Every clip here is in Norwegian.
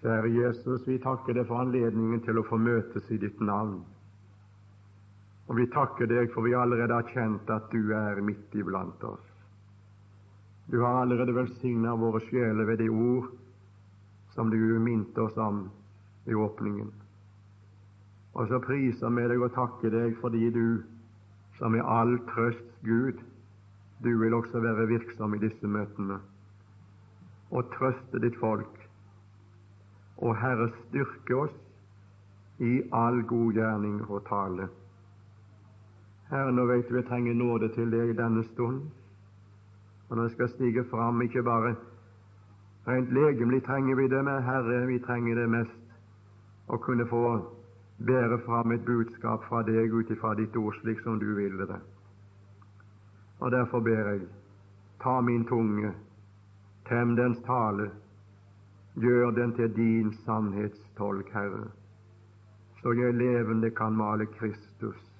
Kjære Jesus, vi takker deg for anledningen til å få møtes i ditt navn. Og vi takker deg for vi allerede har kjent at du er midt iblant oss. Du har allerede velsigna våre sjeler ved de ord som du minte oss om i åpningen. Og så priser vi deg og takker deg fordi du, som er all trøsts Gud, du vil også være virksom i disse møtene og trøste ditt folk og Herre, styrke oss i all god gjerning og tale. Herre, nå vet du vi trenger nåde til deg i denne stund. Og når vi skal stige fram, ikke bare rent legemlig trenger vi det, men Herre, vi trenger det mest å kunne få bære fram et budskap fra deg ut ifra ditt ord, slik som du ville det. Og derfor ber jeg, ta min tunge, tem dens tale, Gjør den til din sannhetstolk, Herre, så jeg levende kan male Kristus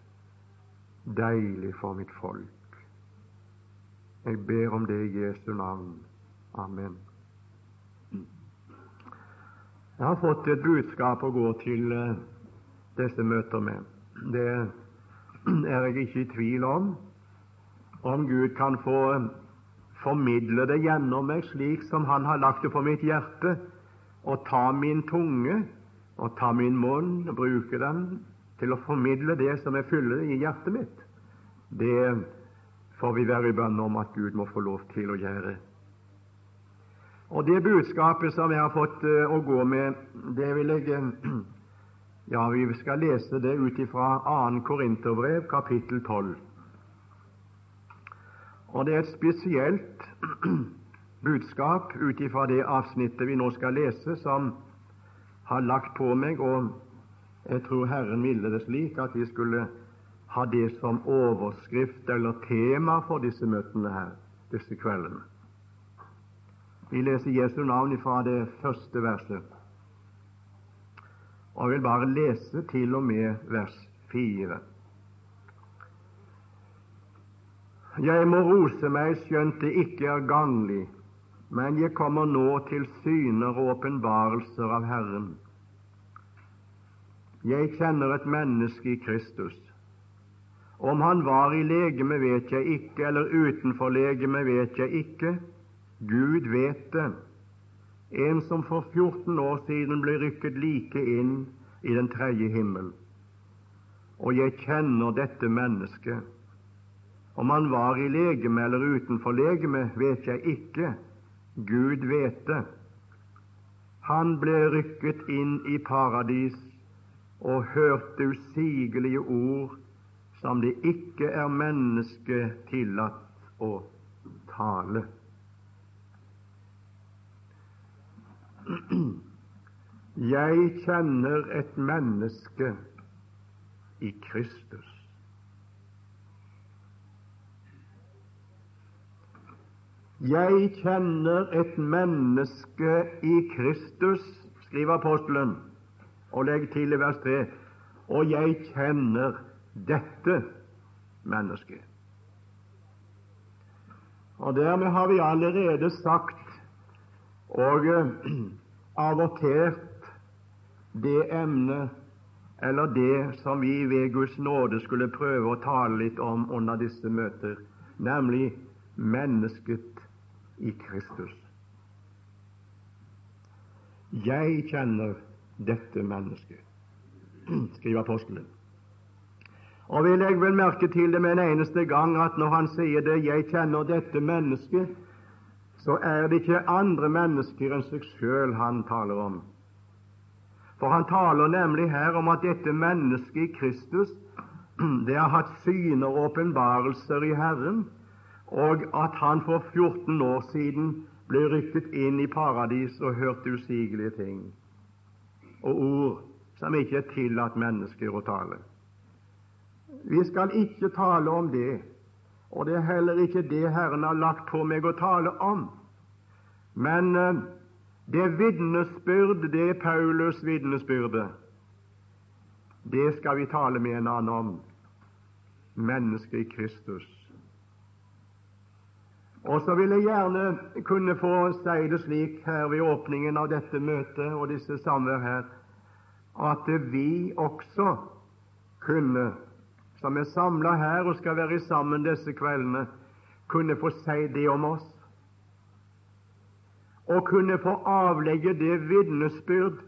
deilig for mitt folk. Jeg ber om det i Jesu navn. Amen. Jeg har fått et budskap å gå til uh, disse møter med. Det er jeg ikke i tvil om. Om Gud kan få formidle det gjennom meg slik som Han har lagt det på mitt hjerte, og ta min tunge og ta min munn og bruke den til å formidle det som er fyller i hjertet mitt. Det får vi være i bønn om at Gud må få lov til å gjøre. Og Det budskapet som jeg har fått uh, å gå med, det vil jeg Ja, vi skal lese det ut ifra 2. Korinterbrev, kapittel 12. Og det er et spesielt budskap ut ifra det avsnittet vi nå skal lese, som har lagt på meg, og jeg tror Herren ville det slik at vi skulle ha det som overskrift eller tema for disse møtene her, disse kveldene. Vi leser Jesu navn fra det første verset, og jeg vil bare lese til og med vers fire. Jeg må rose meg skjønt det ikke er ganglig, men jeg kommer nå til syner og åpenbarelser av Herren. Jeg kjenner et menneske i Kristus. Om han var i legeme, vet jeg ikke, eller utenfor legeme, vet jeg ikke. Gud vet det. En som for 14 år siden ble rykket like inn i den tredje himmel. Og jeg kjenner dette mennesket. Om han var i legeme eller utenfor legeme, vet jeg ikke. Gud vet det. Han ble rykket inn i paradis og hørte usigelige ord som det ikke er menneske tillatt å tale. Jeg kjenner et menneske i Kristus. Jeg kjenner et menneske i Kristus, skriver apostelen, og legg til i vers 3, og jeg kjenner dette mennesket. Og Dermed har vi allerede sagt og uh, avortert det emnet eller det som vi ved Guds nåde skulle prøve å tale litt om under disse møter, nemlig mennesket i Kristus. Jeg kjenner dette mennesket, skriver apostelen. Og vi legger vel merke til det med en eneste gang at når han sier det 'jeg kjenner dette mennesket', så er det ikke andre mennesker enn seg sjøl han taler om. For han taler nemlig her om at dette mennesket i Kristus det har hatt syner og åpenbarelser i Herren, og at han for 14 år siden ble ryktet inn i paradis og hørte usigelige ting og ord som ikke er tillatt mennesker å tale. Vi skal ikke tale om det, og det er heller ikke det Herren har lagt på meg å tale om. Men uh, det vitnesbyrd, det er Paulus' vitnesbyrde, det skal vi tale med en annen om. Mennesket i Kristus. Og så vil jeg gjerne kunne få si det slik her ved åpningen av dette møtet og disse samvær her, at vi også kunne, som er samla her og skal være sammen disse kveldene, kunne få si det om oss. Og kunne få avlegge det vitnesbyrd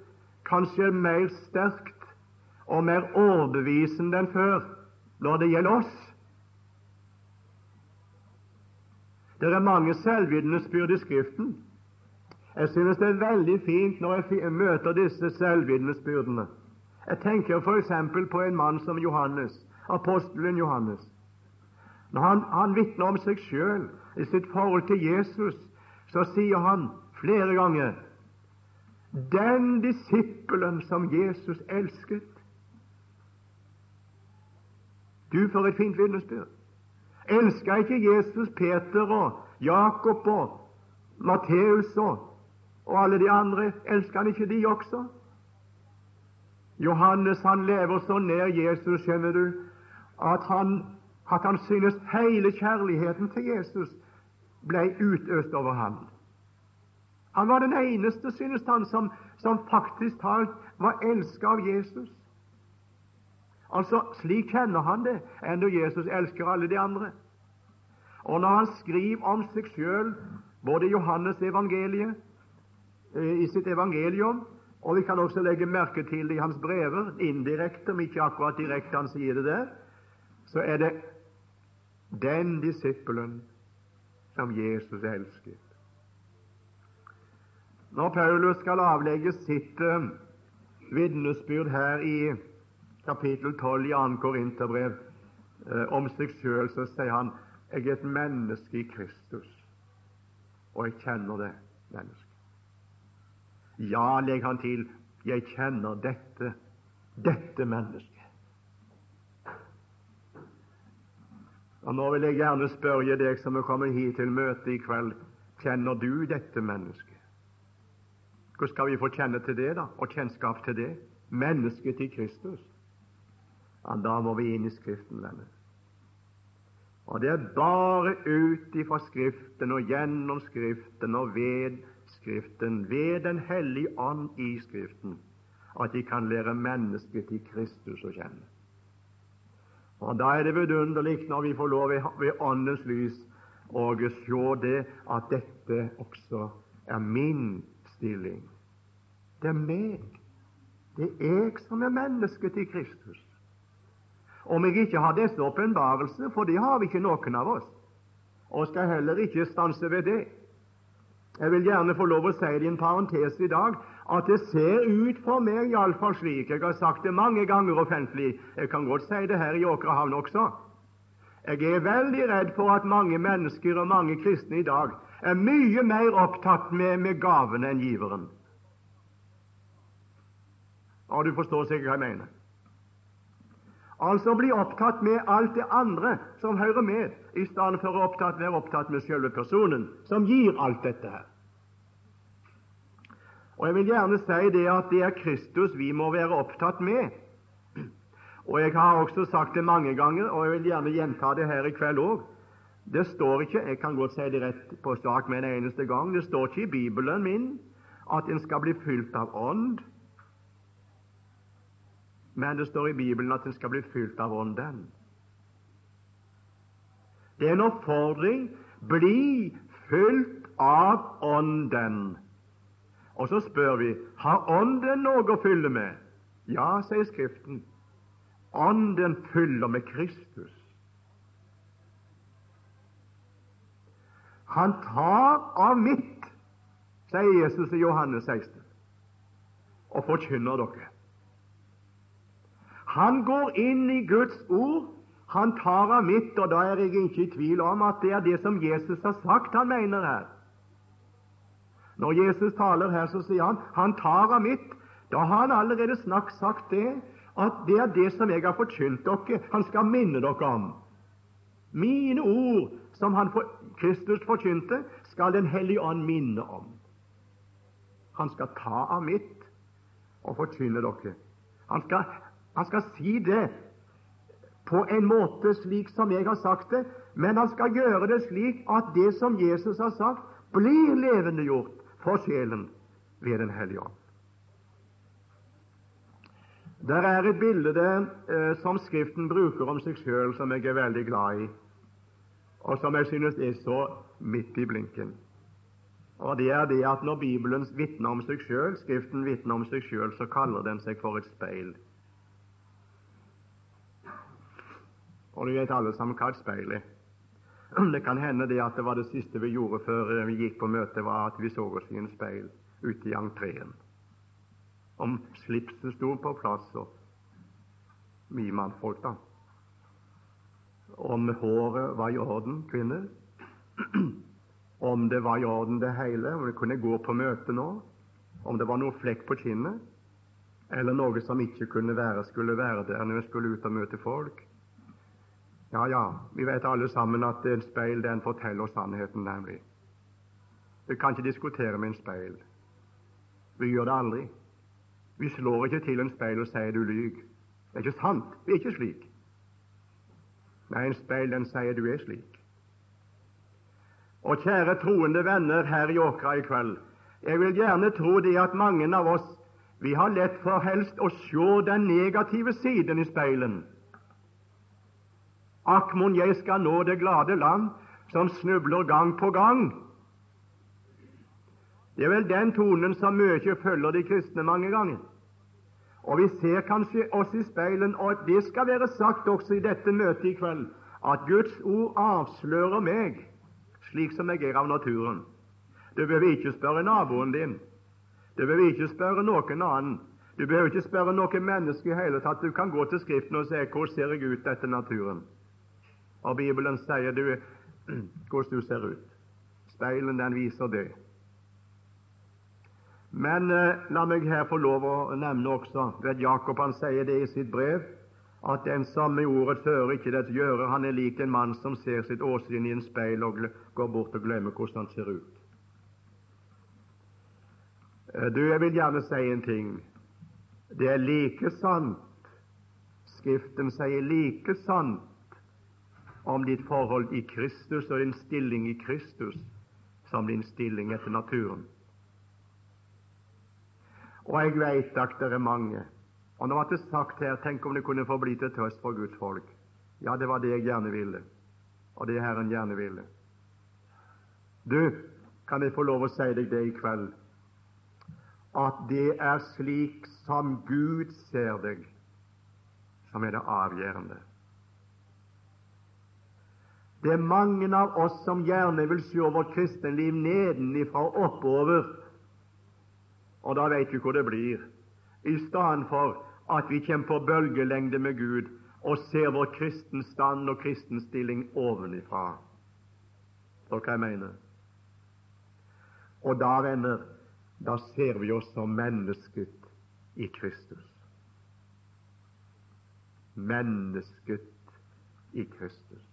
kanskje mer sterkt og mer overbevisende enn før når det gjelder oss. Det er mange selvvitnesbyrd i Skriften. Jeg synes det er veldig fint når jeg møter disse selvvitnesbyrdene. Jeg tenker f.eks. på en mann som Johannes, apostelen Johannes. Når han, han vitner om seg sjøl i sitt forhold til Jesus, så sier han flere ganger den disippelen som Jesus elsket. Du, for et fint vitnesbyrd! Elska ikke Jesus Peter og Jakob og Matteus og, og alle de andre? Elska han ikke de også? Johannes han lever så nær Jesus, skjønner du, at han, at han synes hele kjærligheten til Jesus ble utøst over ham. Han var den eneste, synes han, som, som faktisk talt var elsket av Jesus. Altså, Slik kjenner han det, enda Jesus elsker alle de andre. Og når han skriver om seg sjøl, både i Johannes evangeliet, eh, i sitt evangelium, og vi kan også legge merke til det i hans brever, indirekte, om ikke akkurat direkte han sier det der, så er det den disippelen som Jesus elsket. Når Paulus skal avlegge sitt uh, vitnesbyrd her i kapittel 12 i 2. Korinterbrev om seg sjøl, så sier han jeg er et menneske i Kristus, og jeg kjenner det mennesket. Ja, legger han til, jeg kjenner dette, dette mennesket. Og Nå vil jeg gjerne spørre deg som er kommet hit til møte i kveld, kjenner du dette mennesket? Hvordan skal vi få kjenne til det, da, og kjennskap til det? Mennesket i Kristus. Ja, Da må vi inn i Skriften, venner. Og det er bare ut ifra Skriften og gjennom Skriften og ved Skriften, ved Den hellige ånd i Skriften, at de kan lære mennesket til Kristus å kjenne. Og Da er det vidunderlig når vi får lov ved Åndens lys å se det at dette også er min stilling. Det er meg. Det er jeg som er mennesket til Kristus. Om jeg ikke har disse åpenbarelser, for det har vi ikke noen av oss, og skal heller ikke stanse ved det. Jeg vil gjerne få lov å si det i en parentes i dag at det ser ut for meg iallfall slik Jeg har sagt det mange ganger offentlig. Jeg kan godt si det her i Åkrehavn også. Jeg er veldig redd for at mange mennesker og mange kristne i dag er mye mer opptatt med, med gavene enn giveren. Og du forstår sikkert hva jeg mener. Altså bli opptatt med alt det andre som hører med, i stedet for å opptatt, være opptatt med selve personen som gir alt dette her. Og Jeg vil gjerne si det at det er Kristus vi må være opptatt med. Og Jeg har også sagt det mange ganger, og jeg vil gjerne gjenta det her i kveld òg. Det står ikke jeg kan godt si det rett på sak med en eneste gang, det står ikke i Bibelen min at en skal bli fylt av ånd, men det står i Bibelen at en skal bli fylt av Ånden. Det er en oppfordring bli fylt av Ånden. Og så spør vi har Ånden noe å fylle med. Ja, sier Skriften. Ånden fyller med Kristus. Han tar av mitt, sier Jesus i Johannes 16, og forkynner dere. Han går inn i Guds ord, han tar av mitt, og da er jeg ikke i tvil om at det er det som Jesus har sagt han mener her. Når Jesus taler her, så sier han han tar av mitt. Da har han allerede snakk sagt det, at det er det som jeg har forkynt dere, han skal minne dere om. Mine ord som han for, Kristus forkynte, skal Den hellige ånd minne om. Han skal ta av mitt og forkynne dere. Han skal han skal si det på en måte slik som jeg har sagt det, men han skal gjøre det slik at det som Jesus har sagt, blir levendegjort for sjelen ved Den hellige ånd. Der er et bilde eh, som Skriften bruker om seg sjøl, som jeg er veldig glad i, og som jeg synes er så midt i blinken. Og Det er det at når Bibelen vitner om seg sjøl, Skriften vitner om seg sjøl, så kaller den seg for et speil. Og du vet alle sammen hva et speil er. Det kan hende det at det var det siste vi gjorde før vi gikk på møte, var at vi så oss i en speil ute i entreen. Om slipset sto på plass, og mye mannfolk, da. Om håret var i orden, kvinner. Om det var i orden, det hele. Om vi kunne gå på møte nå. Om det var noe flekk på kinnet. Eller noe som ikke kunne være, skulle være der når vi skulle ut og møte folk. Ja, ja, vi vet alle sammen at en speil den forteller sannheten, nemlig. Vi kan ikke diskutere med en speil. Vi gjør det aldri. Vi slår ikke til en speil og sier 'du lyver'. Det er ikke sant. Vi er ikke slik. Nei, en speil den sier 'du er slik'. Og kjære troende venner her i Åkra i kveld, jeg vil gjerne tro det at mange av oss vi har lett for helst å se den negative siden i speilen Akk, mon jeg skal nå det glade land, som snubler gang på gang. Det er vel den tonen som mye følger de kristne mange ganger. Og vi ser kanskje oss i speilen, og det skal være sagt også i dette møtet i kveld, at Guds ord avslører meg slik som jeg er av naturen. Du behøver ikke spørre naboen din. Du behøver ikke spørre noen annen. Du behøver ikke spørre noe menneske i hele tatt. Du kan gå til Skriften og si 'Hvordan ser jeg ut etter naturen?' Og Bibelen sier du hvordan du ser ut. Speilen, den viser det. Men eh, la meg her få lov å nevne også ved Jakob han sier det i sitt brev, at den samme ordet øre ikke dets gjøre, han er lik en mann som ser sitt åsyn i en speil og går bort og glemmer hvordan han ser ut. Eh, du, jeg vil gjerne si en ting. Det er like sant, Skriften sier like sant, om ditt forhold i Kristus og din stilling i Kristus som din stilling etter naturen. Og jeg veit at det er mange. Og nå ble det sagt her Tenk om det kunne få bli til trøst for Guds folk. Ja, det var det jeg gjerne ville, og det Herren gjerne ville. Du, kan jeg få lov å si deg det i kveld, at det er slik som Gud ser deg, som er det avgjørende. Det er mange av oss som gjerne vil se vårt kristenliv nedenifra og oppover, og da veit du hvor det blir. I stedet for at vi kommer på bølgelengde med Gud og ser vår kristen stand og kristen stilling ovenifra. Så hva jeg mener. Og da, venner, da ser vi oss som mennesket i Kristus. Mennesket i Kristus.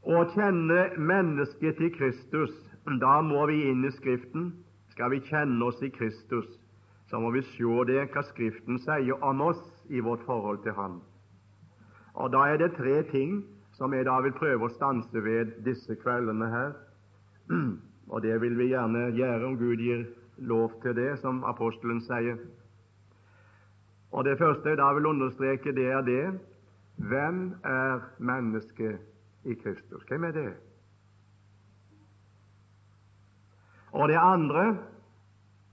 Å kjenne mennesket i Kristus, da må vi inn i Skriften. Skal vi kjenne oss i Kristus, så må vi se det hva Skriften sier om oss i vårt forhold til Han. Og Da er det tre ting som jeg da vil prøve å stanse ved disse kveldene her. Og det vil vi gjerne gjøre om Gud gir lov til det, som apostelen sier. Og Det første jeg da vil understreke, det er det hvem er mennesket i Kristus? Hvem er det? Og det andre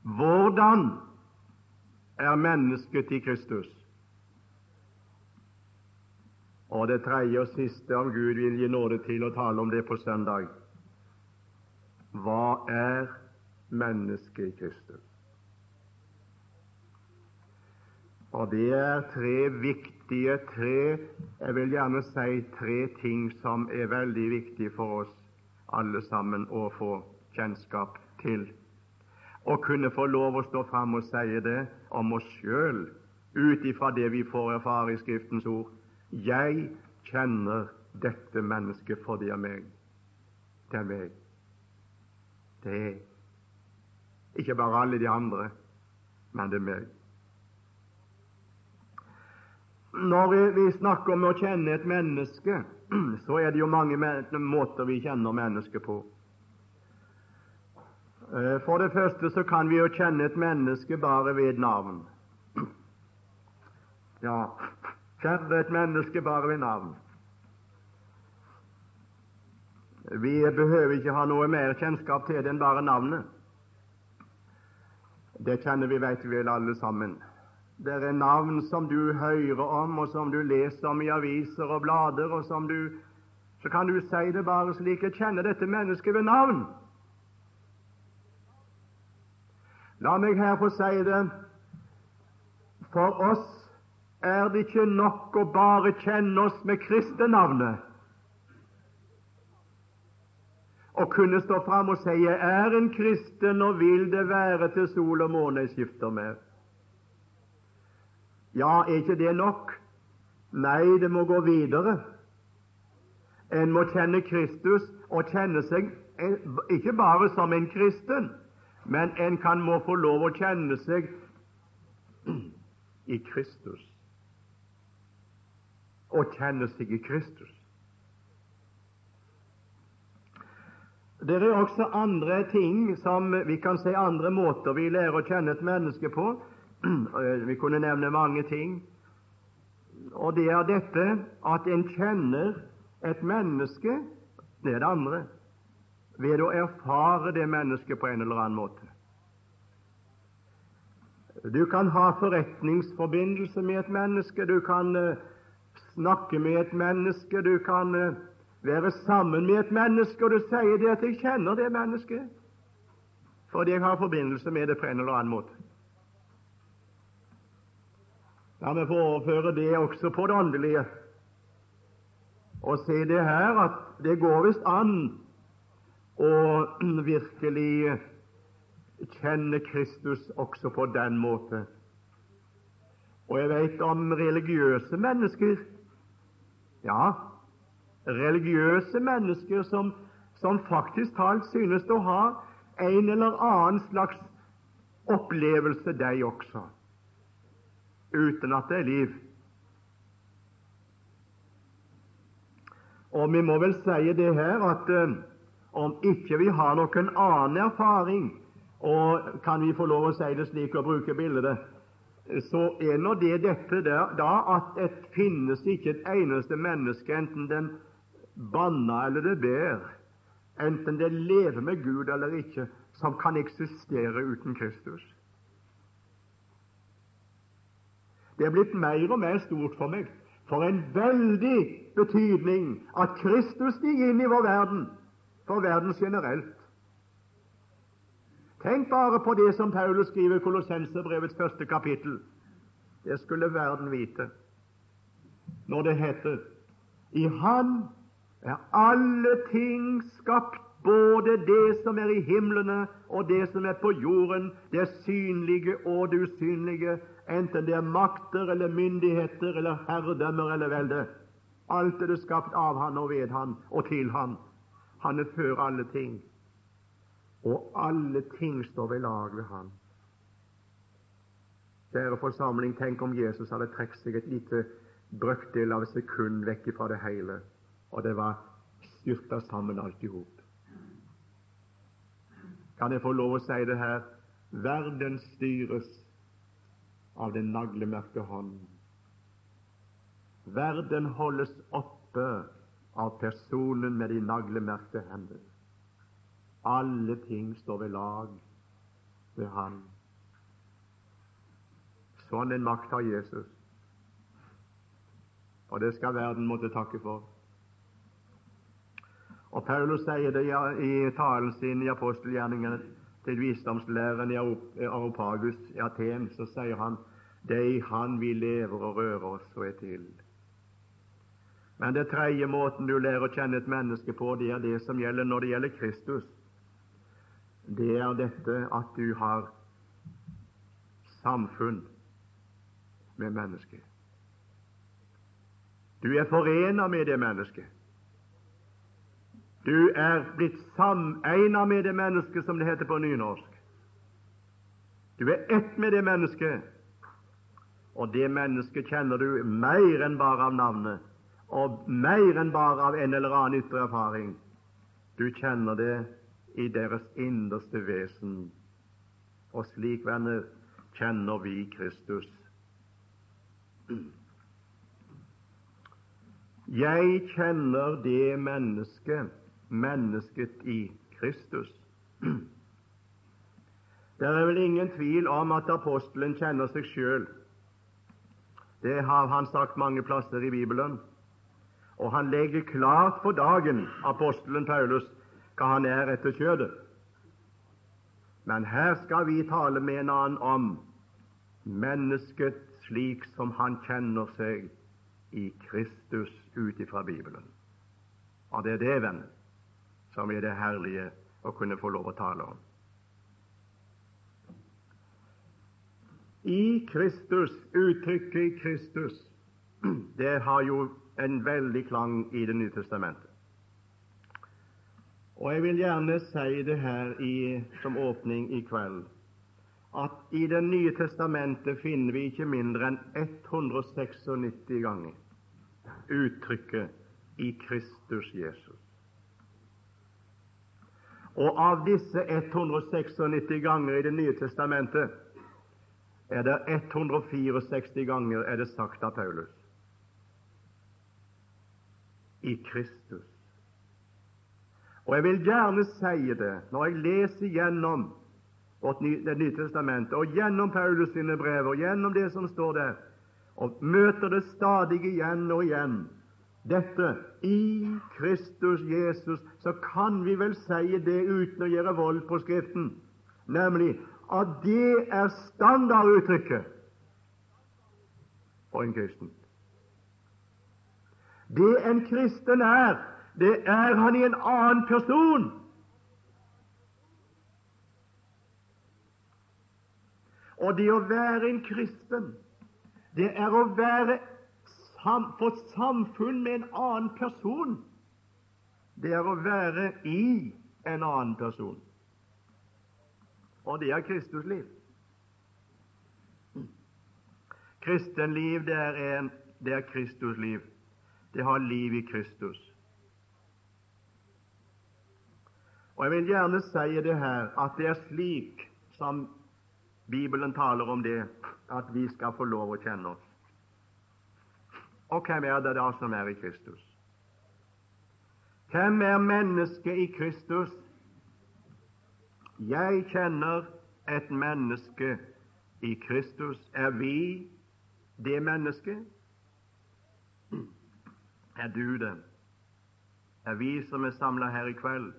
hvordan er mennesket i Kristus? Og det tredje og siste, om Gud vil gi nåde til å tale om det på søndag Hva er mennesket i Kristus? Og det er tre viktige tre Jeg vil gjerne si tre ting som er veldig viktige for oss alle sammen å få kjennskap til. Å kunne få lov å stå fram og si det om oss sjøl, ut ifra det vi får erfare i Skriftens ord. Jeg kjenner dette mennesket, for det er meg. Det er meg. Det er ikke bare alle de andre, men det er meg. Når vi snakker om å kjenne et menneske, så er det jo mange måter vi kjenner mennesket på. Eh, for det første så kan vi jo kjenne et menneske bare ved navn. Ja, kjenne et menneske bare ved navn. Vi behøver ikke ha noe mer kjennskap til det enn bare navnet. Det kjenner vi, vet vi vel alle sammen. Det er navn som du hører om, og som du leser om i aviser og blader, og som du Så kan du si det bare slik jeg kjenner dette mennesket ved navn. La meg her få si det. For oss er det ikke nok å bare kjenne oss med kristenavnet og kunne stå fram og si 'Jeg er en kristen og vil det være til sol og måne jeg skifter med'. Ja, er ikke det nok? Nei, det må gå videre. En må kjenne Kristus og kjenne seg ikke bare som en kristen, men en kan må få lov å kjenne seg i Kristus. Å kjenne seg i Kristus. Det er også andre ting som vi kan si andre måter vi lærer å kjenne et menneske på. Vi kunne nevne mange ting. Og det er dette at en kjenner et menneske det er det andre ved å erfare det mennesket på en eller annen måte. Du kan ha forretningsforbindelse med et menneske, du kan uh, snakke med et menneske, du kan uh, være sammen med et menneske, og du sier det at 'jeg kjenner det mennesket', fordi jeg har forbindelse med det på en eller annen måte. La meg få overføre det også på det åndelige. Og se det her at det går visst an å virkelig kjenne Kristus også på den måte. Og jeg vet om religiøse mennesker. Ja, religiøse mennesker som, som faktisk talt synes å ha en eller annen slags opplevelse, de også, uten at det er liv. Og vi må vel si det her at uh, om ikke vi har noen annen erfaring, og kan vi få lov å si det slik og bruke bildet, så er nå det dette der, da at det finnes ikke et eneste menneske, enten den banner eller det ber, enten det lever med Gud eller ikke, som kan eksistere uten Kristus. Det er blitt mer og mer stort for meg. For en veldig betydning at Kristus stiger inn i vår verden, for verden generelt. Tenk bare på det som Paulus skriver i Kolossenserbrevets første kapittel. Det skulle verden vite når det heter I Han er alle ting skapt, både det som er i himlene og det som er på jorden, det synlige og det usynlige, enten det er makter eller myndigheter eller herredømmer eller velde. Alt er det skapt av Han og ved Han og til Han. Han er før alle ting, og alle ting står ved lag ved Han. Kjære forsamling, tenk om Jesus hadde trukket seg et lite brøkdel av et sekund vekk fra det hele og det var styrta sammen alt i hop. Kan jeg få lov å si det her? Verden styres av den naglemørke hånd. Verden holdes oppe av personen med de naglemerkte hender. Alle ting står ved lag ved Han. Sånn en makt har Jesus, og det skal verden måtte takke for. Og Paulus sier det i talen sin i apostelgjerningene til visdomslæreren i Aropagus i Aten. Så sier han er Han vi lever og rører oss og er til. Men det tredje måten du lærer å kjenne et menneske på, det er det som gjelder når det gjelder Kristus. Det er dette at du har samfunn med mennesket. Du er forena med det mennesket. Du er blitt sameina med det mennesket, som det heter på nynorsk. Du er ett med det mennesket, Og det mennesket kjenner du mer enn bare av navnet, og mer enn bare av en eller annen ytre erfaring. Du kjenner det i deres innerste vesen. Og slik, venner, kjenner vi Kristus. Jeg kjenner det mennesket, mennesket i Kristus. Det er vel ingen tvil om at apostelen kjenner seg sjøl. Det har han sagt mange plasser i Bibelen. Og han legger klart for dagen, apostelen Paulus, hva han er etter kjødet. Men her skal vi tale med en annen om mennesket slik som han kjenner seg i Kristus ut ifra Bibelen. Og det er det, venn, som er det herlige å kunne få lov å tale om. I Kristus, uttrykket i Kristus, det har jo en veldig klang i Det nye testamentet. Og Jeg vil gjerne si det her i, som åpning i kveld, at i Det nye testamentet finner vi ikke mindre enn 196 ganger uttrykket 'i Kristus Jesus'. Og av disse 196 ganger i Det nye testamentet er det 164 ganger er det sagt av Paulus i Kristus. Og jeg vil gjerne si det når jeg leser gjennom Det nye testamentet og gjennom Paulus sine brev og gjennom det som står der, og møter det stadig igjen og igjen. Dette i Kristus Jesus, så kan vi vel si det uten å gjøre vold på Skriften, nemlig at det er standarduttrykket for en kristen. Det en kristen er, det er han i en annen person. Og det å være en kristen, det er å være sam, få samfunn med en annen person. Det er å være i en annen person. Og det er Kristusliv. Kristenliv, det er, en, det er Kristusliv. Det har liv i Kristus. Og Jeg vil gjerne si det her, at det er slik som Bibelen taler om det, at vi skal få lov å kjenne oss. Og hvem er det da som er i Kristus? Hvem er mennesket i Kristus? Jeg kjenner et menneske i Kristus. Er vi det mennesket? Er du det? Er vi som er samla her i kveld?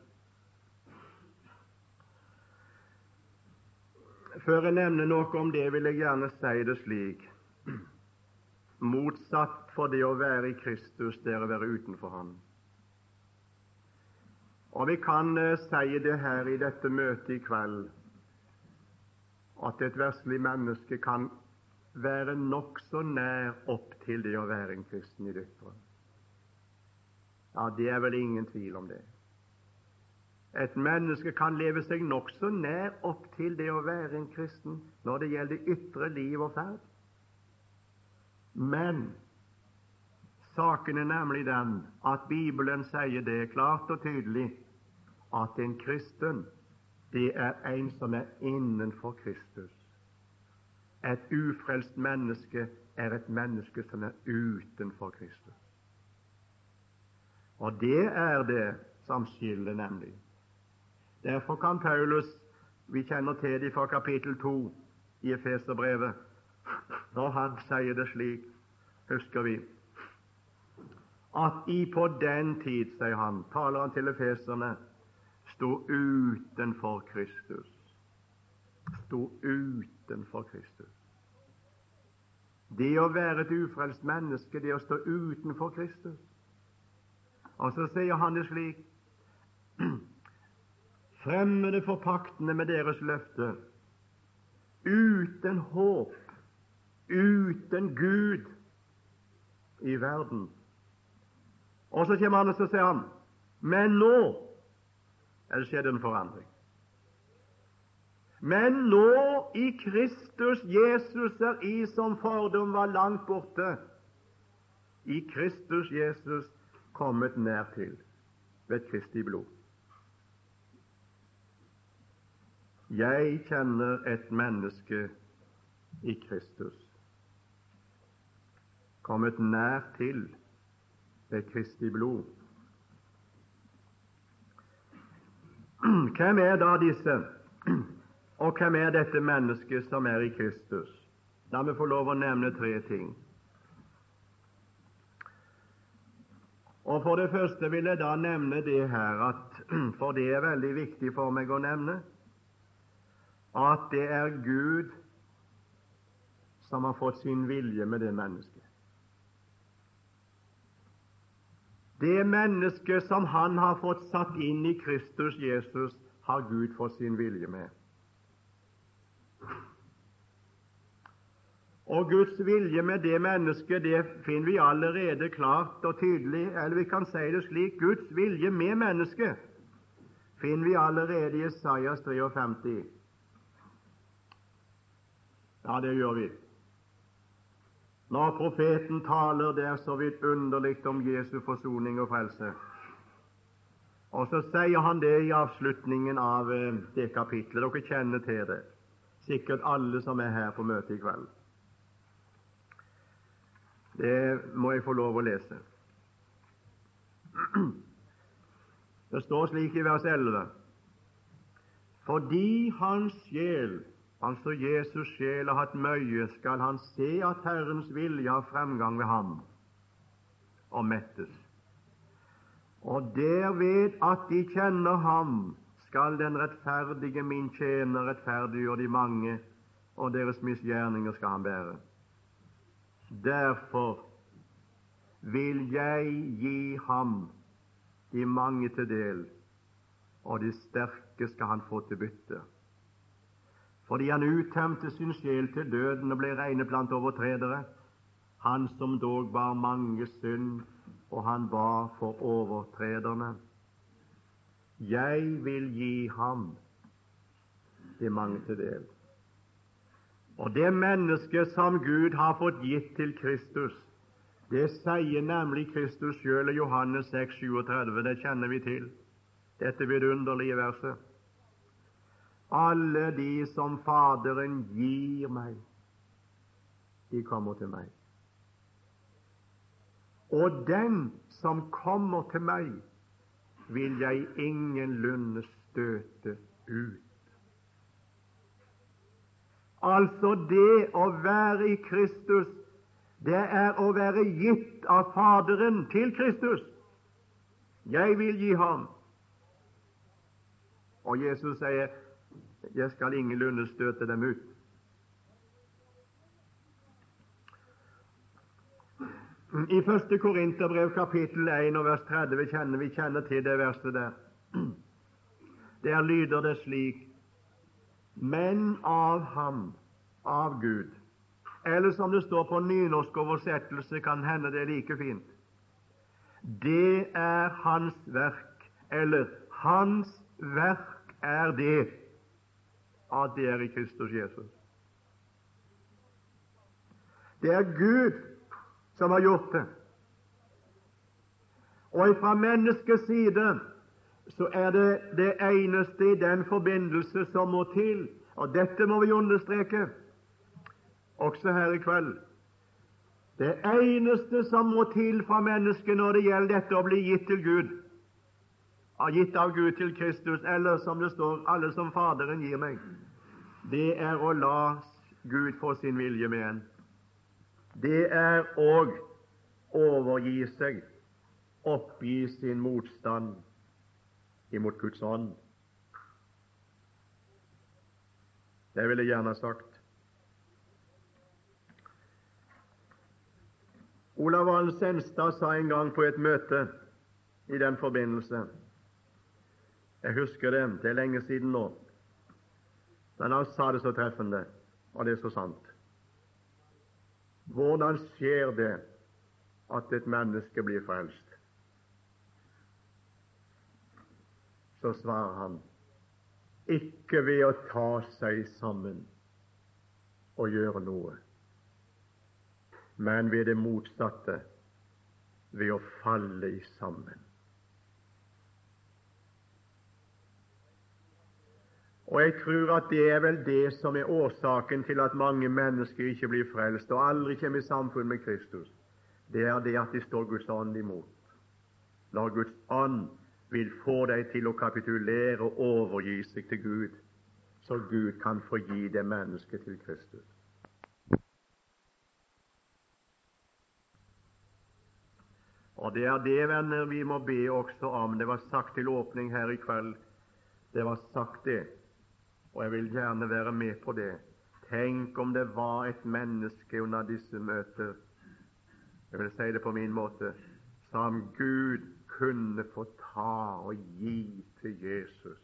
Før jeg nevner noe om det, vil jeg gjerne si det slik Motsatt for det å være i Kristus, det er å være utenfor Han. Og vi kan uh, si det her i dette møtet i kveld, at et verslig menneske kan være nokså nær opp til det å være en kristen i det. Ja, det er vel ingen tvil om det. Et menneske kan leve seg nokså nær opp til det å være en kristen når det gjelder ytre liv og ferd. Men saken er nemlig den at Bibelen sier det klart og tydelig at en kristen, det er en som er innenfor Kristus. Et ufrelst menneske er et menneske som er utenfor Kristus. Og det er det som skiller, nemlig. Derfor kan Paulus Vi kjenner til det fra kapittel 2 i Efeserbrevet, når han sier det slik, husker vi, at i på den tid, sier han, taler han til efeserne, sto utenfor Kristus. Sto utenfor Kristus. Det å være et ufrelst menneske, det å stå utenfor Kristus. Og så sier han det slik Fremmede for paktene med deres løfte, uten håp, uten Gud i verden. Og så kommer han og så sier han men nå er det skjedd en forandring. Men nå i Kristus Jesus er I som fordom var langt borte, i Kristus Jesus kommet nær til ved Kristi blod. Jeg kjenner et menneske i Kristus, kommet nær til ved Kristi blod. Hvem er da disse? Og hvem er dette mennesket som er i Kristus? La meg få lov å nevne tre ting. Og For det første vil jeg da nevne det her, at, for det er veldig viktig for meg å nevne, at det er Gud som har fått sin vilje med det mennesket. Det mennesket som Han har fått satt inn i Kristus Jesus, har Gud fått sin vilje med. Og Guds vilje med det mennesket det finner vi allerede klart og tydelig, eller vi kan si det slik Guds vilje med mennesket finner vi allerede i Isaias 53. Ja, det gjør vi. Når profeten taler det er så vidt underlig om Jesu forsoning og frelse. Og så sier han det i avslutningen av eh, det kapitlet. Dere kjenner til det, sikkert alle som er her på møtet i kveld. Det må jeg få lov å lese. Det står slik i vers 11.: Fordi hans sjel, altså Jesus' sjel, har hatt møye, skal han se at Herrens vilje har fremgang ved ham, og mettes. Og derved at de kjenner ham, skal den rettferdige min tjener rettferdiggjøre de mange, og deres misgjerninger skal han bære. Derfor vil jeg gi ham de mange til del, og de sterke skal han få til bytte. Fordi han uttømte sin sjel til døden og ble regnet blant overtredere, han som dog bar mange synd, og han var for overtrederne. Jeg vil gi ham det mange til del. Og det mennesket som Gud har fått gitt til Kristus, det sier nemlig Kristus sjøl i Johannes 6, 37. Det kjenner vi til, dette vidunderlige verset. Alle de som Faderen gir meg, de kommer til meg. Og den som kommer til meg, vil jeg ingenlunde støte ut. Altså det å være i Kristus, det er å være gitt av Faderen til Kristus. Jeg vil gi ham. Og Jesus sier, 'Jeg skal ingenlunde støte dem ut'. I 1. Korinterbrev kapittel 1 og vers 30 kjenner vi kjenner til det verset der. Der lyder det slik men av ham, av Gud. Eller som det står på nynorsk oversettelse, kan hende det er like fint. Det er Hans verk, eller Hans verk er det at det er i Kristus Jesus. Det er Gud som har gjort det. Og fra menneskets side så er det det eneste i den forbindelse som må til, og dette må vi understreke også her i kveld. Det eneste som må til fra mennesket når det gjelder dette å bli gitt til Gud, gitt av Gud til Kristus, eller som det står, alle som Faderen gir meg, det er å la Gud få sin vilje med en. Det er å overgi seg, oppgi sin motstand imot Guds ånd. Det vil jeg gjerne ha sagt. Olav Valen Senstad sa en gang på et møte i den forbindelse Jeg husker det, det er lenge siden nå. Men han sa det så treffende, og det er så sant. Hvordan skjer det at et menneske blir frelst? Så svarer han ikke ved å ta seg sammen og gjøre noe, men ved det motsatte, ved å falle i sammen. Og jeg tror at det er vel det som er årsaken til at mange mennesker ikke blir frelst og aldri kommer i samfunn med Kristus. Det er det at de står Guds ånd imot. Når Guds ånd vil få deg til å kapitulere og overgi seg til Gud, så Gud kan få gi det mennesket til Kristus. Og Det er det, venner, vi må be også om. Det var sagt til åpning her i kveld. Det var sagt, det. Og jeg vil gjerne være med på det. Tenk om det var et menneske under disse møter Jeg vil si det på min måte som Gud kunne få ta og gi til Jesus.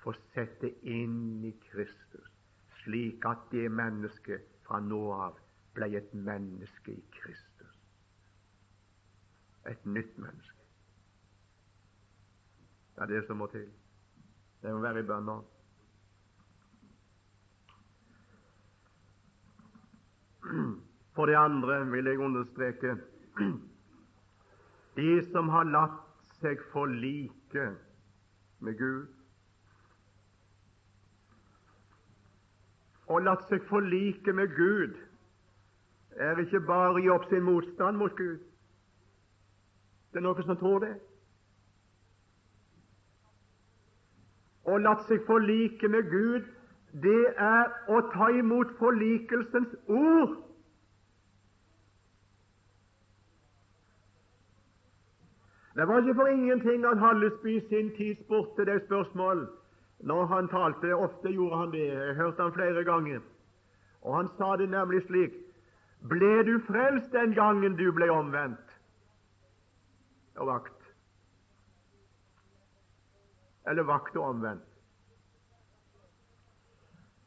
Få sette inn i Kristus, slik at det mennesket fra nå av ble et menneske i Kristus. Et nytt menneske. Det er det som må til. Det må være i bønner. For det andre vil jeg understreke de som har latt seg forlike med Gud, og latt seg forlike med Gud, er ikke bare å gi opp sin motstand mot Gud. Det er noen som tror det. Å latt seg forlike med Gud det er å ta imot forlikelsens ord. Det var ikke for ingenting at Hallesby sin tid spurte det spørsmål når han talte. Ofte gjorde han det. Jeg hørte han flere ganger. Og Han sa det nemlig slik Ble du frelst den gangen du ble omvendt og vakt? Eller vakt og omvendt?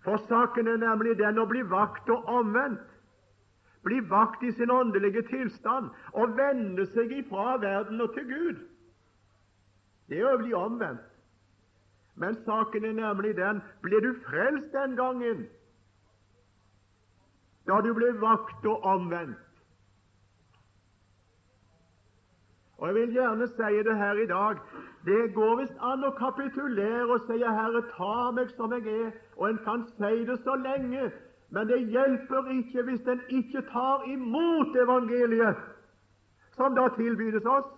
For saken er nemlig den å bli vakt og omvendt. Bli vakt i sin åndelige tilstand og vende seg ifra verden og til Gud. Det er å bli omvendt. Men saken er nemlig den ble du frelst den gangen da du ble vakt og omvendt? Og Jeg vil gjerne si det her i dag. Det går visst an å kapitulere og si 'Herre, ta meg som jeg er', og en kan si det så lenge, men det hjelper ikke hvis en ikke tar imot evangeliet, som da tilbydes oss,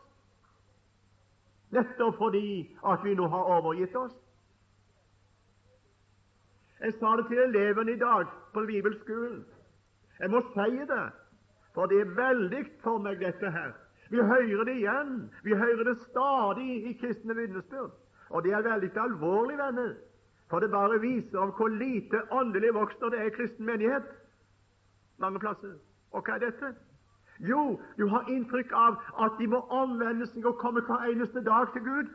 nettopp fordi at vi nå har overgitt oss. Jeg sa det til elevene i dag på bibelskolen. Jeg må si det, for det er veldig for meg, dette her. Vi hører det igjen. Vi hører det stadig i kristne vitnesbyrd. Og det er veldig alvorlig, venner, for det bare viser om hvor lite åndelig vokst det er i kristen menighet mange plasser. Og hva er dette? Jo, du har inntrykk av at de må omvende seg og komme hver eneste dag til Gud.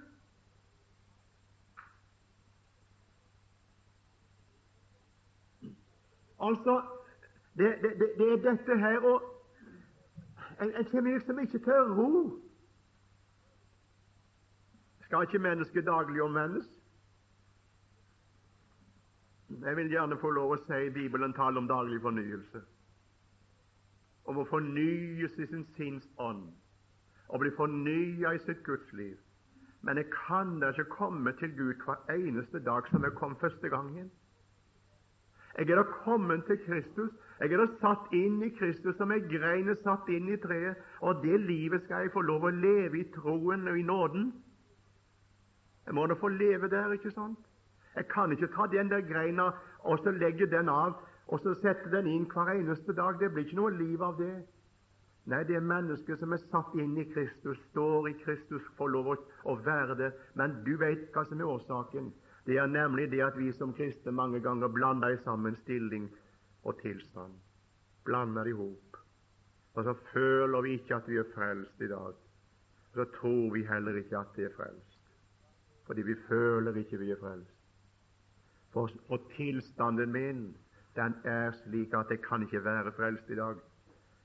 Altså, det, det, det, det er dette her å en, en kommer liksom ikke til ro. Skal ikke mennesket daglig omvendes? Jeg vil gjerne få lov å si Bibelen taler om daglig fornyelse. Om å fornyes i sin sinns ånd, og bli fornya i sitt gudsliv. Men jeg kan da ikke komme til Gud hver eneste dag som jeg kom første gangen. Jeg er da kommet til Kristus. Jeg er da satt inn i Kristus som ei grein er satt inn i treet. Og det livet skal jeg få lov å leve i troen og i nåden. Jeg må da få leve der, ikke sant? Jeg kan ikke ta den der greina og så legge den av og så sette den inn hver eneste dag. Det blir ikke noe liv av det. Nei, det er mennesket som er satt inn i Kristus, står i Kristus, får lov å være det. Men du vet hva som er årsaken. Det er nemlig det at vi som kristne mange ganger blander sammen stilling og tilstand. Blander i hop. Og så føler vi ikke at vi er frelst i dag. Og så tror vi heller ikke at vi er frelst. Fordi vi føler ikke vi er frelst. For, og tilstanden min den er slik at jeg kan ikke være frelst i dag.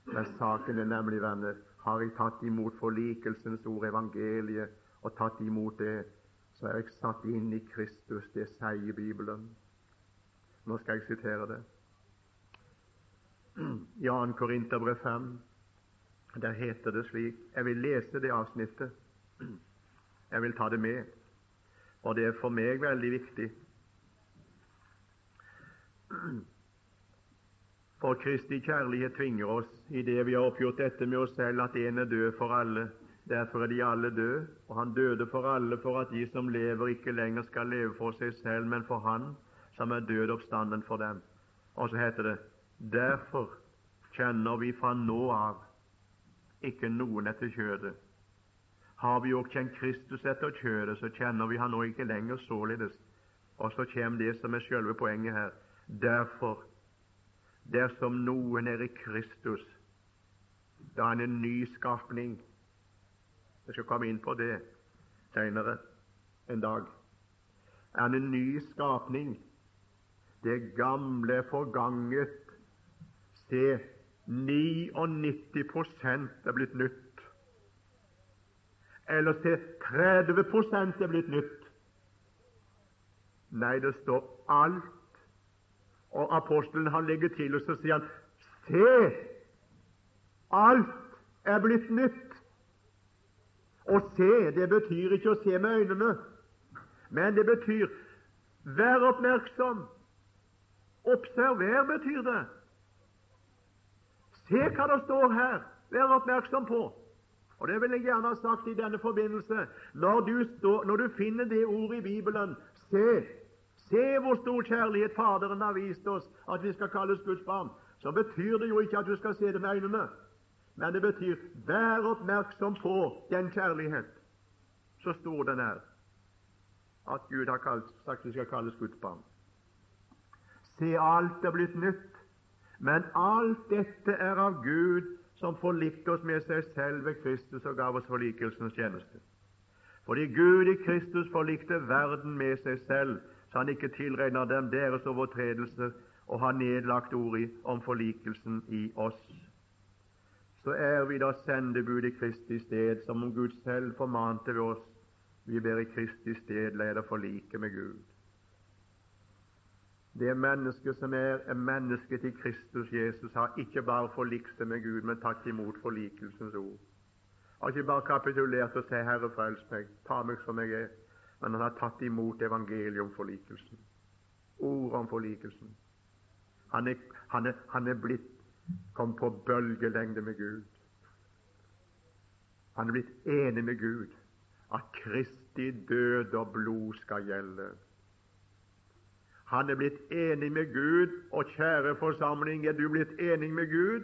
Men saken er nemlig, venner, har jeg tatt imot forlikelsens ord, evangeliet, og tatt imot det, så er jeg satt inn i Kristus. Det sier Bibelen. Nå skal jeg sitere det. I 2. Korinterbrev 5, der heter det slik Jeg vil lese det avsnittet. Jeg vil ta det med, og det er for meg veldig viktig. For Kristi kjærlighet tvinger oss, i det vi har oppgjort dette med oss selv, at en er død for alle. Derfor er de alle døde, og han døde for alle, for at de som lever, ikke lenger skal leve for seg selv, men for Han som er død oppstanden for dem. Og så heter det Derfor kjenner vi fra nå av ikke noen etter kjødet. Har vi òg kjent Kristus etter kjødet, så kjenner vi Han nå ikke lenger således. Og så kommer det som er selve poenget her. Derfor Dersom noen er i Kristus, da er han en ny skapning. Jeg skal komme inn på det senere en dag. Er han en ny skapning? Det gamle forganget. Se, 99% er blitt nytt. Eller se, 30% er blitt nytt. Nei, det står alt og apostelen han legger til, og så sier han Se! Alt er blitt nytt. Å se, det betyr ikke å se med øynene, men det betyr vær oppmerksom. Observer betyr det. Se hva det står her. Vær oppmerksom på. Og Det vil jeg gjerne ha sagt i denne forbindelse. Når du, står, når du finner det ordet i Bibelen, se, Se hvor stor kjærlighet Faderen har vist oss at vi skal kalles Guds barn. Så betyr det jo ikke at du skal se det med øynene, men det betyr vær oppmerksom på den kjærlighet. Så stor den er at Gud har kalt, sagt vi skal kalles Guds barn. Se, alt er blitt nytt, men alt dette er av Gud, som forlikte oss med seg selv ved Kristus og gav oss forlikelsens tjeneste. Fordi Gud i Kristus forlikte verden med seg selv, så han ikke tilregner dem deres overtredelse og har nedlagt ordet om forlikelsen i oss. Så er vi da sendebud i Kristi sted, som om Gud selv formante ved oss. Vi ber i Kristi sted leder forliket med Gud. Det mennesket som er, er mennesket i Kristus Jesus, har ikke bare forlikt seg med Gud, men tatt imot forlikelsens ord. Har ikke bare kapitulert og sagt 'Herre, frels meg, ta meg som jeg er', men han har tatt imot evangeliet om forlikelsen. Ordet om forlikelsen. Han er, han er, han er blitt kommet på bølgelengde med Gud. Han er blitt enig med Gud at Kristi død og blod skal gjelde. Han er blitt enig med Gud, og kjære forsamling, er du blitt enig med Gud?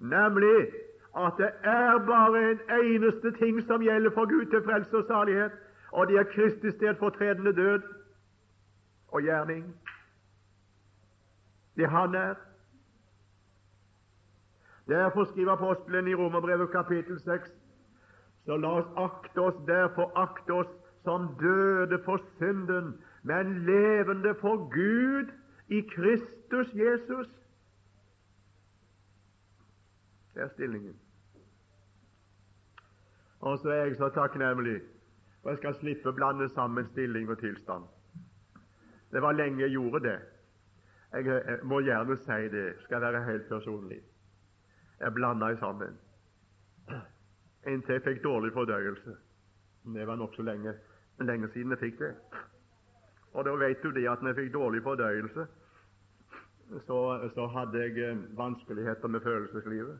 Nemlig at det er bare en eneste ting som gjelder for Gud til frelse og salighet, og det er Kristi stedfortredende død og gjerning. Det han er. Derfor skriver apostelen i Romerbrevet kapittel 6 så la oss akte oss derfor akte oss som døde for synden, men levende for Gud i Kristus Jesus. Det er stillingen. Og så er jeg så takknemlig for jeg skal slippe å blande sammen stilling og tilstand. Det var lenge jeg gjorde det. Jeg, må gjerne si det, skal være helt personlig. Jeg blanda sammen. Inntil jeg fikk dårlig fordøyelse. Det var nokså lenge, lenge siden jeg fikk det. Og da vet du det at når jeg fikk dårlig fordøyelse, så, så hadde jeg eh, vanskeligheter med følelseslivet.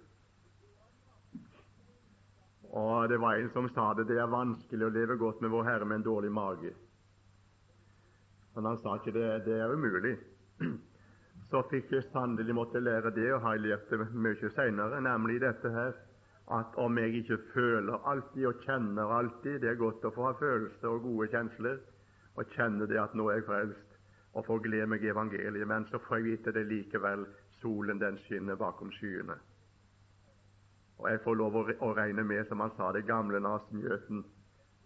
Og det var en som sa det, det er vanskelig å leve godt med Vår Herre med en dårlig mage. Men han sa ikke det, det er umulig. Så fikk jeg sannelig måtte lære det, og har lært det mye senere, nemlig dette her at om jeg ikke føler alltid og kjenner alltid Det er godt å få ha følelser og gode kjensler og kjenne det at nå er jeg frelst, og får glede meg i evangeliet, men så får jeg vite det likevel solen den skinner bakom skyene. Og jeg får lov å, regne med, som han sa, det gamle nasengjøten.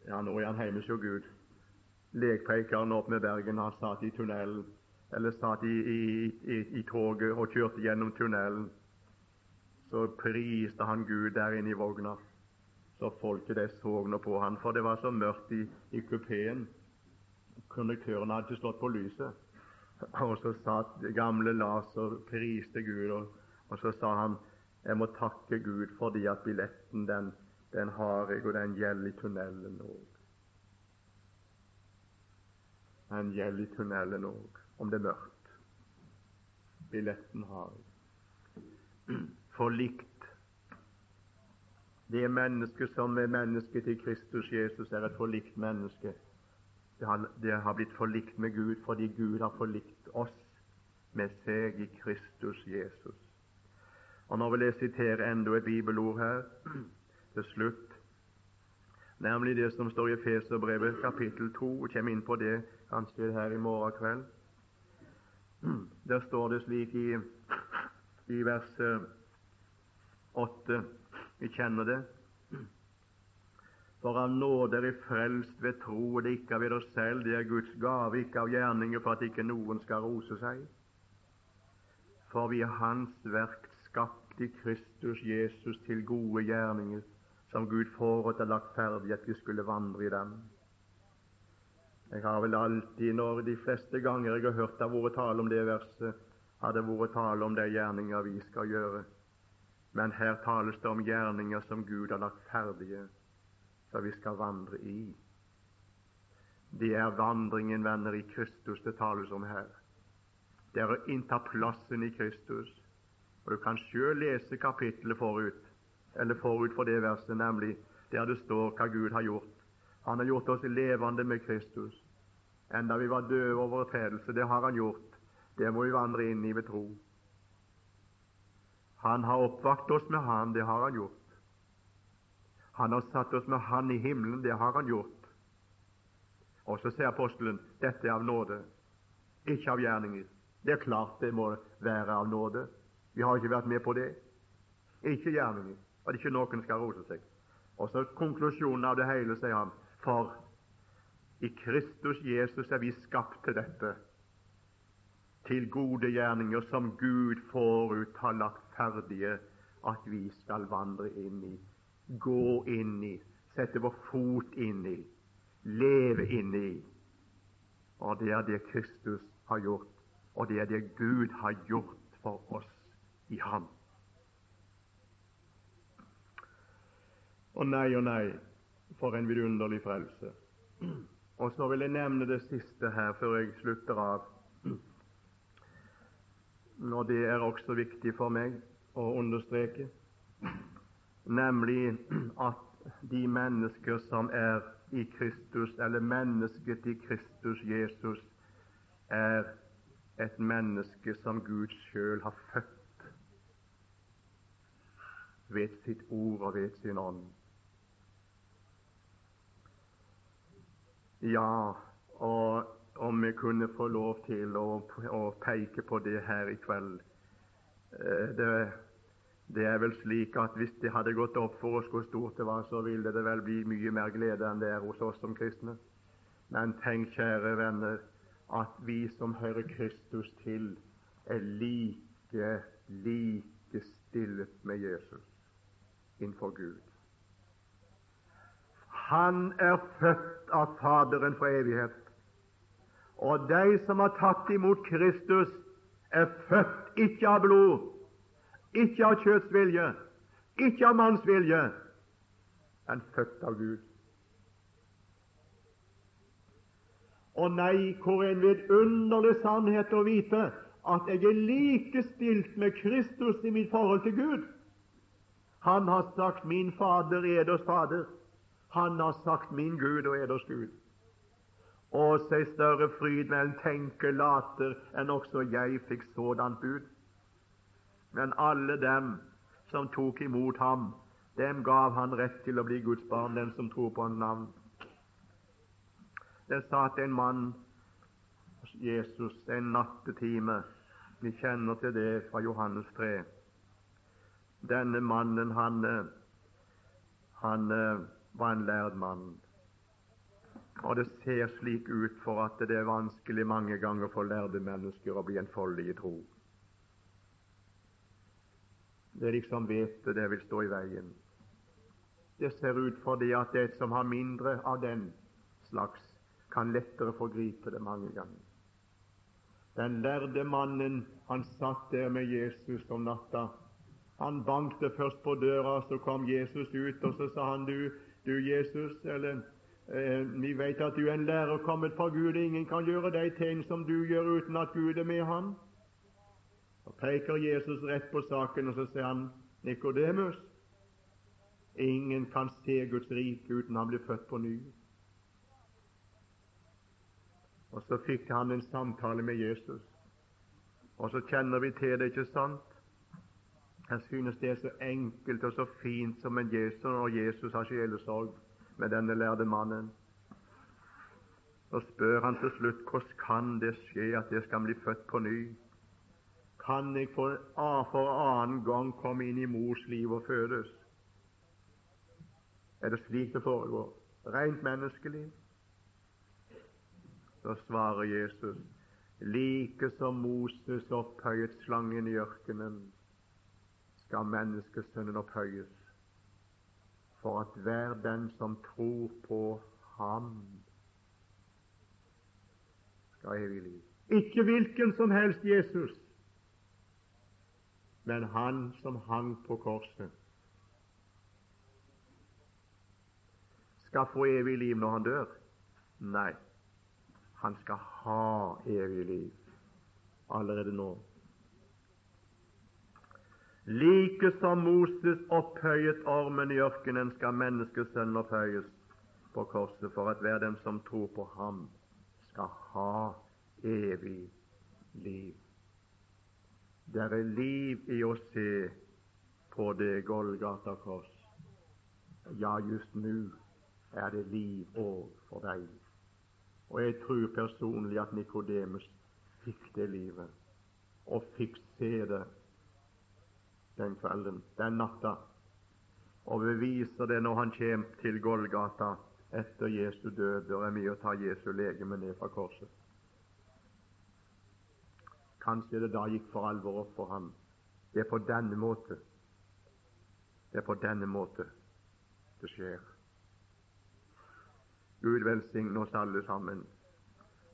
Ja, nå er han hjemme hos Gud. Lekpreikeren opp med Bergen, han satt i tunnelen, eller satt i, i, i, i toget og kjørte gjennom tunnelen. Så priste han Gud der inne i vogna. Så folket de så på han, for det var så mørkt i, i kupeen. Konduktøren hadde ikke slått på lyset. Og så satt gamle Lars og priste Gud, og, og, så sa han jeg må takke Gud fordi at billetten den, den har jeg, og den gjelder i tunnelen òg. Den gjelder i tunnelen òg, om det er mørkt. Billetten har jeg. Forlikt. Det mennesket som er menneske til Kristus Jesus, er et forlikt menneske. Det har, blitt forlikt med Gud fordi Gud har forlikt oss med seg i Kristus Jesus. Og Nå vil jeg sitere enda et bibelord her til slutt, nemlig det som står i Feserbrevet kapittel 2. Jeg kommer inn på det kanskje her i morgen kveld. Der står det slik i, i vers 8 Vi kjenner det. For av nåde er frelst ved tro, og det ikke ved oss selv, det er Guds gave, ikke av gjerninger, for at ikke noen skal rose seg. For vi er Hans verk, skapt i Kristus Jesus til gode gjerninger, som Gud forut har lagt ferdig at vi skulle vandre i dem. Jeg har vel alltid, når de fleste ganger jeg har hørt det vært tale om det verset, har det vært tale om de gjerninger vi skal gjøre. Men her tales det om gjerninger som Gud har lagt ferdige som vi skal vandre i. Det er vandringen, venner, i Kristus det tales om her. Det er å innta plassen i Kristus. Og Du kan sjøl lese kapittelet forut, eller forut for det verset, nemlig der det står hva Gud har gjort. Han har gjort oss levende med Kristus. Enda vi var døde overtredelse, det har Han gjort. Det må vi vandre inn i ved tro. Han har oppvakt oss med Han, det har Han gjort. Han har satt oss med Han i himmelen. Det har Han gjort. Og så sier apostelen dette er av nåde, ikke av gjerninger. Det er klart det må være av nåde. Vi har ikke vært med på det. Ikke gjerninger. At ikke noen skal rose seg. Og så konklusjonen av det hele, sier han, for i Kristus Jesus er vi skapt til dette, til gode gjerninger som Gud forut har lagt ferdige at vi skal vandre inn i gå inn i, sette vår fot inn i, leve inn i. Og det er det Kristus har gjort, og det er det Gud har gjort for oss i Ham. Og nei og nei, for en vidunderlig frelse. Og så vil jeg nevne det siste her før jeg slutter av. Når det er også viktig for meg å understreke nemlig at de mennesker som er i Kristus, eller mennesket i Kristus Jesus, er et menneske som Gud sjøl har født ved sitt ord og ved sin ånd. Ja, og om vi kunne få lov til å, å peke på det her i kveld eh, det det er vel slik at hvis det hadde gått opp for oss hvor stort det var, så ville det vel bli mye mer glede enn det er hos oss som kristne. Men tenk, kjære venner, at vi som hører Kristus til, er like, like stillet med Jesus innenfor Gud. Han er født av Faderen for evighet. Og de som har tatt imot Kristus, er født ikke av blod, ikke av kjøtts vilje, ikke av manns vilje, men født av Gud. Og nei, hvor en vidunderlig sannhet å vite at jeg er likestilt med Kristus i mitt forhold til Gud. Han har sagt 'min Fader, eders Fader'. Han har sagt 'min Gud og eders Gud'. Og seg større fryd mellom tenke later enn også jeg fikk sådant bud. Men alle dem som tok imot ham, dem gav han rett til å bli Guds barn, den som tror på hans navn. Det satt en mann hos Jesus en nattetime. Vi kjenner til det fra Johannes 3. Denne mannen, han, han var en lærd mann. Og det ser slik ut for at det er vanskelig mange ganger for lærde mennesker å bli enfoldige i tro. Det er liksom vet det vil stå i veien. det ser ut for det at det som har mindre av den slags, kan lettere forgripe det mange ganger. Den lærde mannen, han satt der med Jesus om natta. Han bankte først på døra, så kom Jesus ut, og så sa han, du, du Jesus, eller eh, vi vet at du er en lærer kommet fra Gud, ingen kan gjøre de tegn som du gjør uten at Gud er med han. Så peker Jesus rett på saken, og så sier han, Nikodemus, ingen kan se Guds rike uten han blir født på ny. Og så fikk han en samtale med Jesus. Og så kjenner vi til det, ikke sant? Jeg synes det er så enkelt og så fint som en Jesus når Jesus har sjelesorg med denne lærde mannen. Så spør han til slutt hvordan kan det skje at jeg skal bli født på ny? Kan jeg for, for annen gang komme inn i mors liv og fødes? Er det slik det foregår? Rent menneskelig? Så svarer Jesus, like som Moses opphøyet slangen i ørkenen, skal menneskesønnen opphøyes, for at hver den som tror på ham, skal ha evig liv. Ikke hvilken som helst Jesus, men han som hang på korset. Skal få evig liv når han dør? Nei. Han skal ha evig liv allerede nå. Like som Moses opphøyet ormen i ørkenen, skal menneskesønnen opphøyes på korset, for at hver dem som tror på ham, skal ha evig liv. Det er liv i å se på det Golgata kors. Ja, just nå er det liv òg for deg. Og jeg tror personlig at Nikodemus fikk det livet, og fikk se det den kvelden, den natta, og beviser det når han kommer til Golgata etter Jesu død Det er mye å ta Jesu legeme ned fra korset. Kanskje det da gikk for alvor opp for ham. Det er på denne måte det er på denne måte det skjer. Gud velsigne oss alle sammen,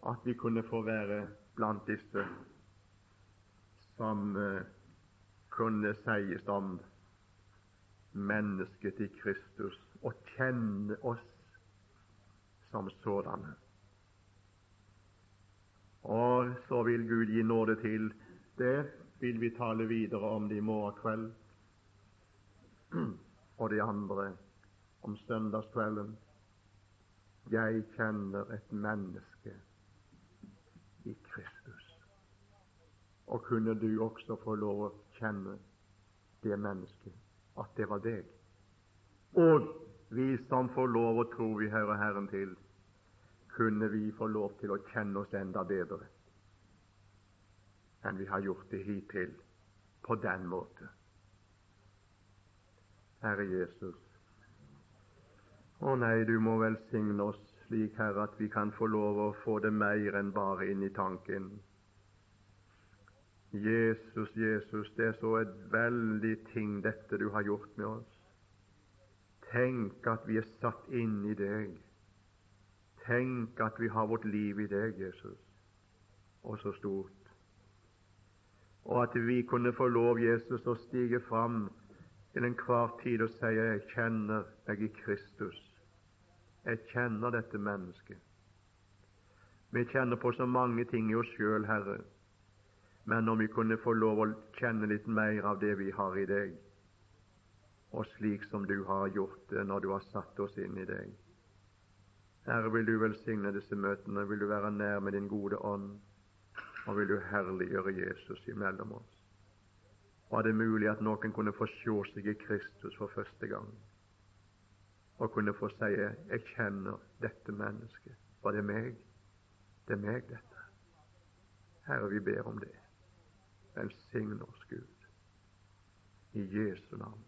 at vi kunne få være blant disse som uh, kunne sies om mennesket i Kristus og kjenne oss som sådanne. Og så vil Gud gi nåde til det. Vil vi tale videre om det i morgen kveld. Og det andre om søndagskvelden. Jeg kjenner et menneske i Kristus. Og kunne du også få lov å kjenne det mennesket, at det var deg. Og vi som får lov å tro vi hører Herren til, kunne vi få lov til å kjenne oss enda bedre enn vi har gjort det hittil på den måte. Herre Jesus, å nei, du må velsigne oss slik, Herre, at vi kan få lov å få det mer enn bare inn i tanken. Jesus, Jesus, det er så et veldig ting, dette du har gjort med oss. Tenk at vi er satt inn i deg. Tenk at vi har vårt liv i deg, Jesus. Og så stort. Og at vi kunne få lov, Jesus, å stige fram til enhver tid og si jeg kjenner deg i Kristus. Jeg kjenner dette mennesket. Vi kjenner på så mange ting i oss sjøl, Herre, men om vi kunne få lov å kjenne litt mer av det vi har i deg, og slik som du har gjort det når du har satt oss inn i deg. Herre, vil du velsigne disse møtene, vil du være nær med din gode ånd, og vil du herliggjøre Jesus imellom oss. Var det mulig at noen kunne få se seg i Kristus for første gang? og kunne få si jeg kjenner dette mennesket. Var det meg? Det er meg, dette. Herre, vi ber om det. Velsign oss, Gud. I Jesu navn.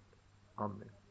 Amen.